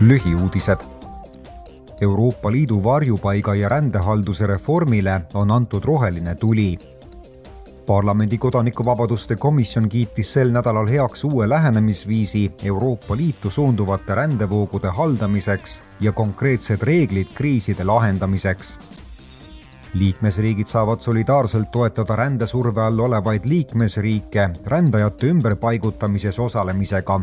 lühiuudised. Euroopa Liidu varjupaiga ja rändehalduse reformile on antud roheline tuli. parlamendi kodanikuvabaduste komisjon kiitis sel nädalal heaks uue lähenemisviisi Euroopa Liitu suunduvate rändevoogude haldamiseks ja konkreetsed reeglid kriiside lahendamiseks liikmesriigid saavad solidaarselt toetada rändesurve all olevaid liikmesriike rändajate ümberpaigutamises osalemisega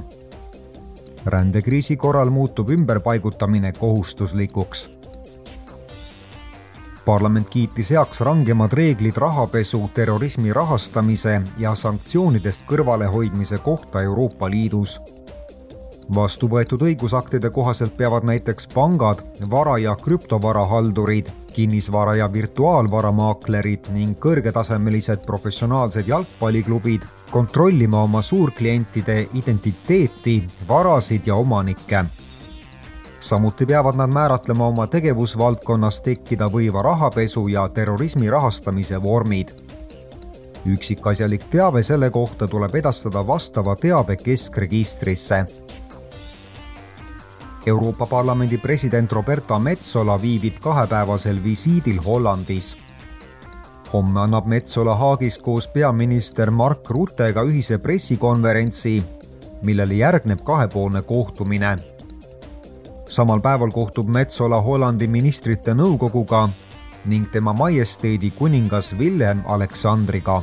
rändekriisi korral muutub ümberpaigutamine kohustuslikuks. parlament kiitis heaks rangemad reeglid rahapesu, terrorismi rahastamise ja sanktsioonidest kõrvalehoidmise kohta Euroopa Liidus vastu võetud õigusaktide kohaselt peavad näiteks pangad, vara- ja krüptovarahaldurid, kinnisvara- ja virtuaalvaramaaklerid ning kõrgetasemelised professionaalsed jalgpalliklubid kontrollima oma suurklientide identiteeti, varasid ja omanikke. samuti peavad nad määratlema oma tegevusvaldkonnas tekkida võiva rahapesu ja terrorismi rahastamise vormid üksikasjalik teave selle kohta tuleb edastada vastava teabe keskregistrisse Euroopa Parlamendi president Roberta Metsola viibib kahepäevasel visiidil Hollandis. Homme annab Metsola Haagis koos peaminister Mark Ruttega ühise pressikonverentsi, millele järgneb kahepoolne kohtumine. samal päeval kohtub Metsola Hollandi ministrite nõukoguga ning tema majesteedi kuningas Villem Aleksandriga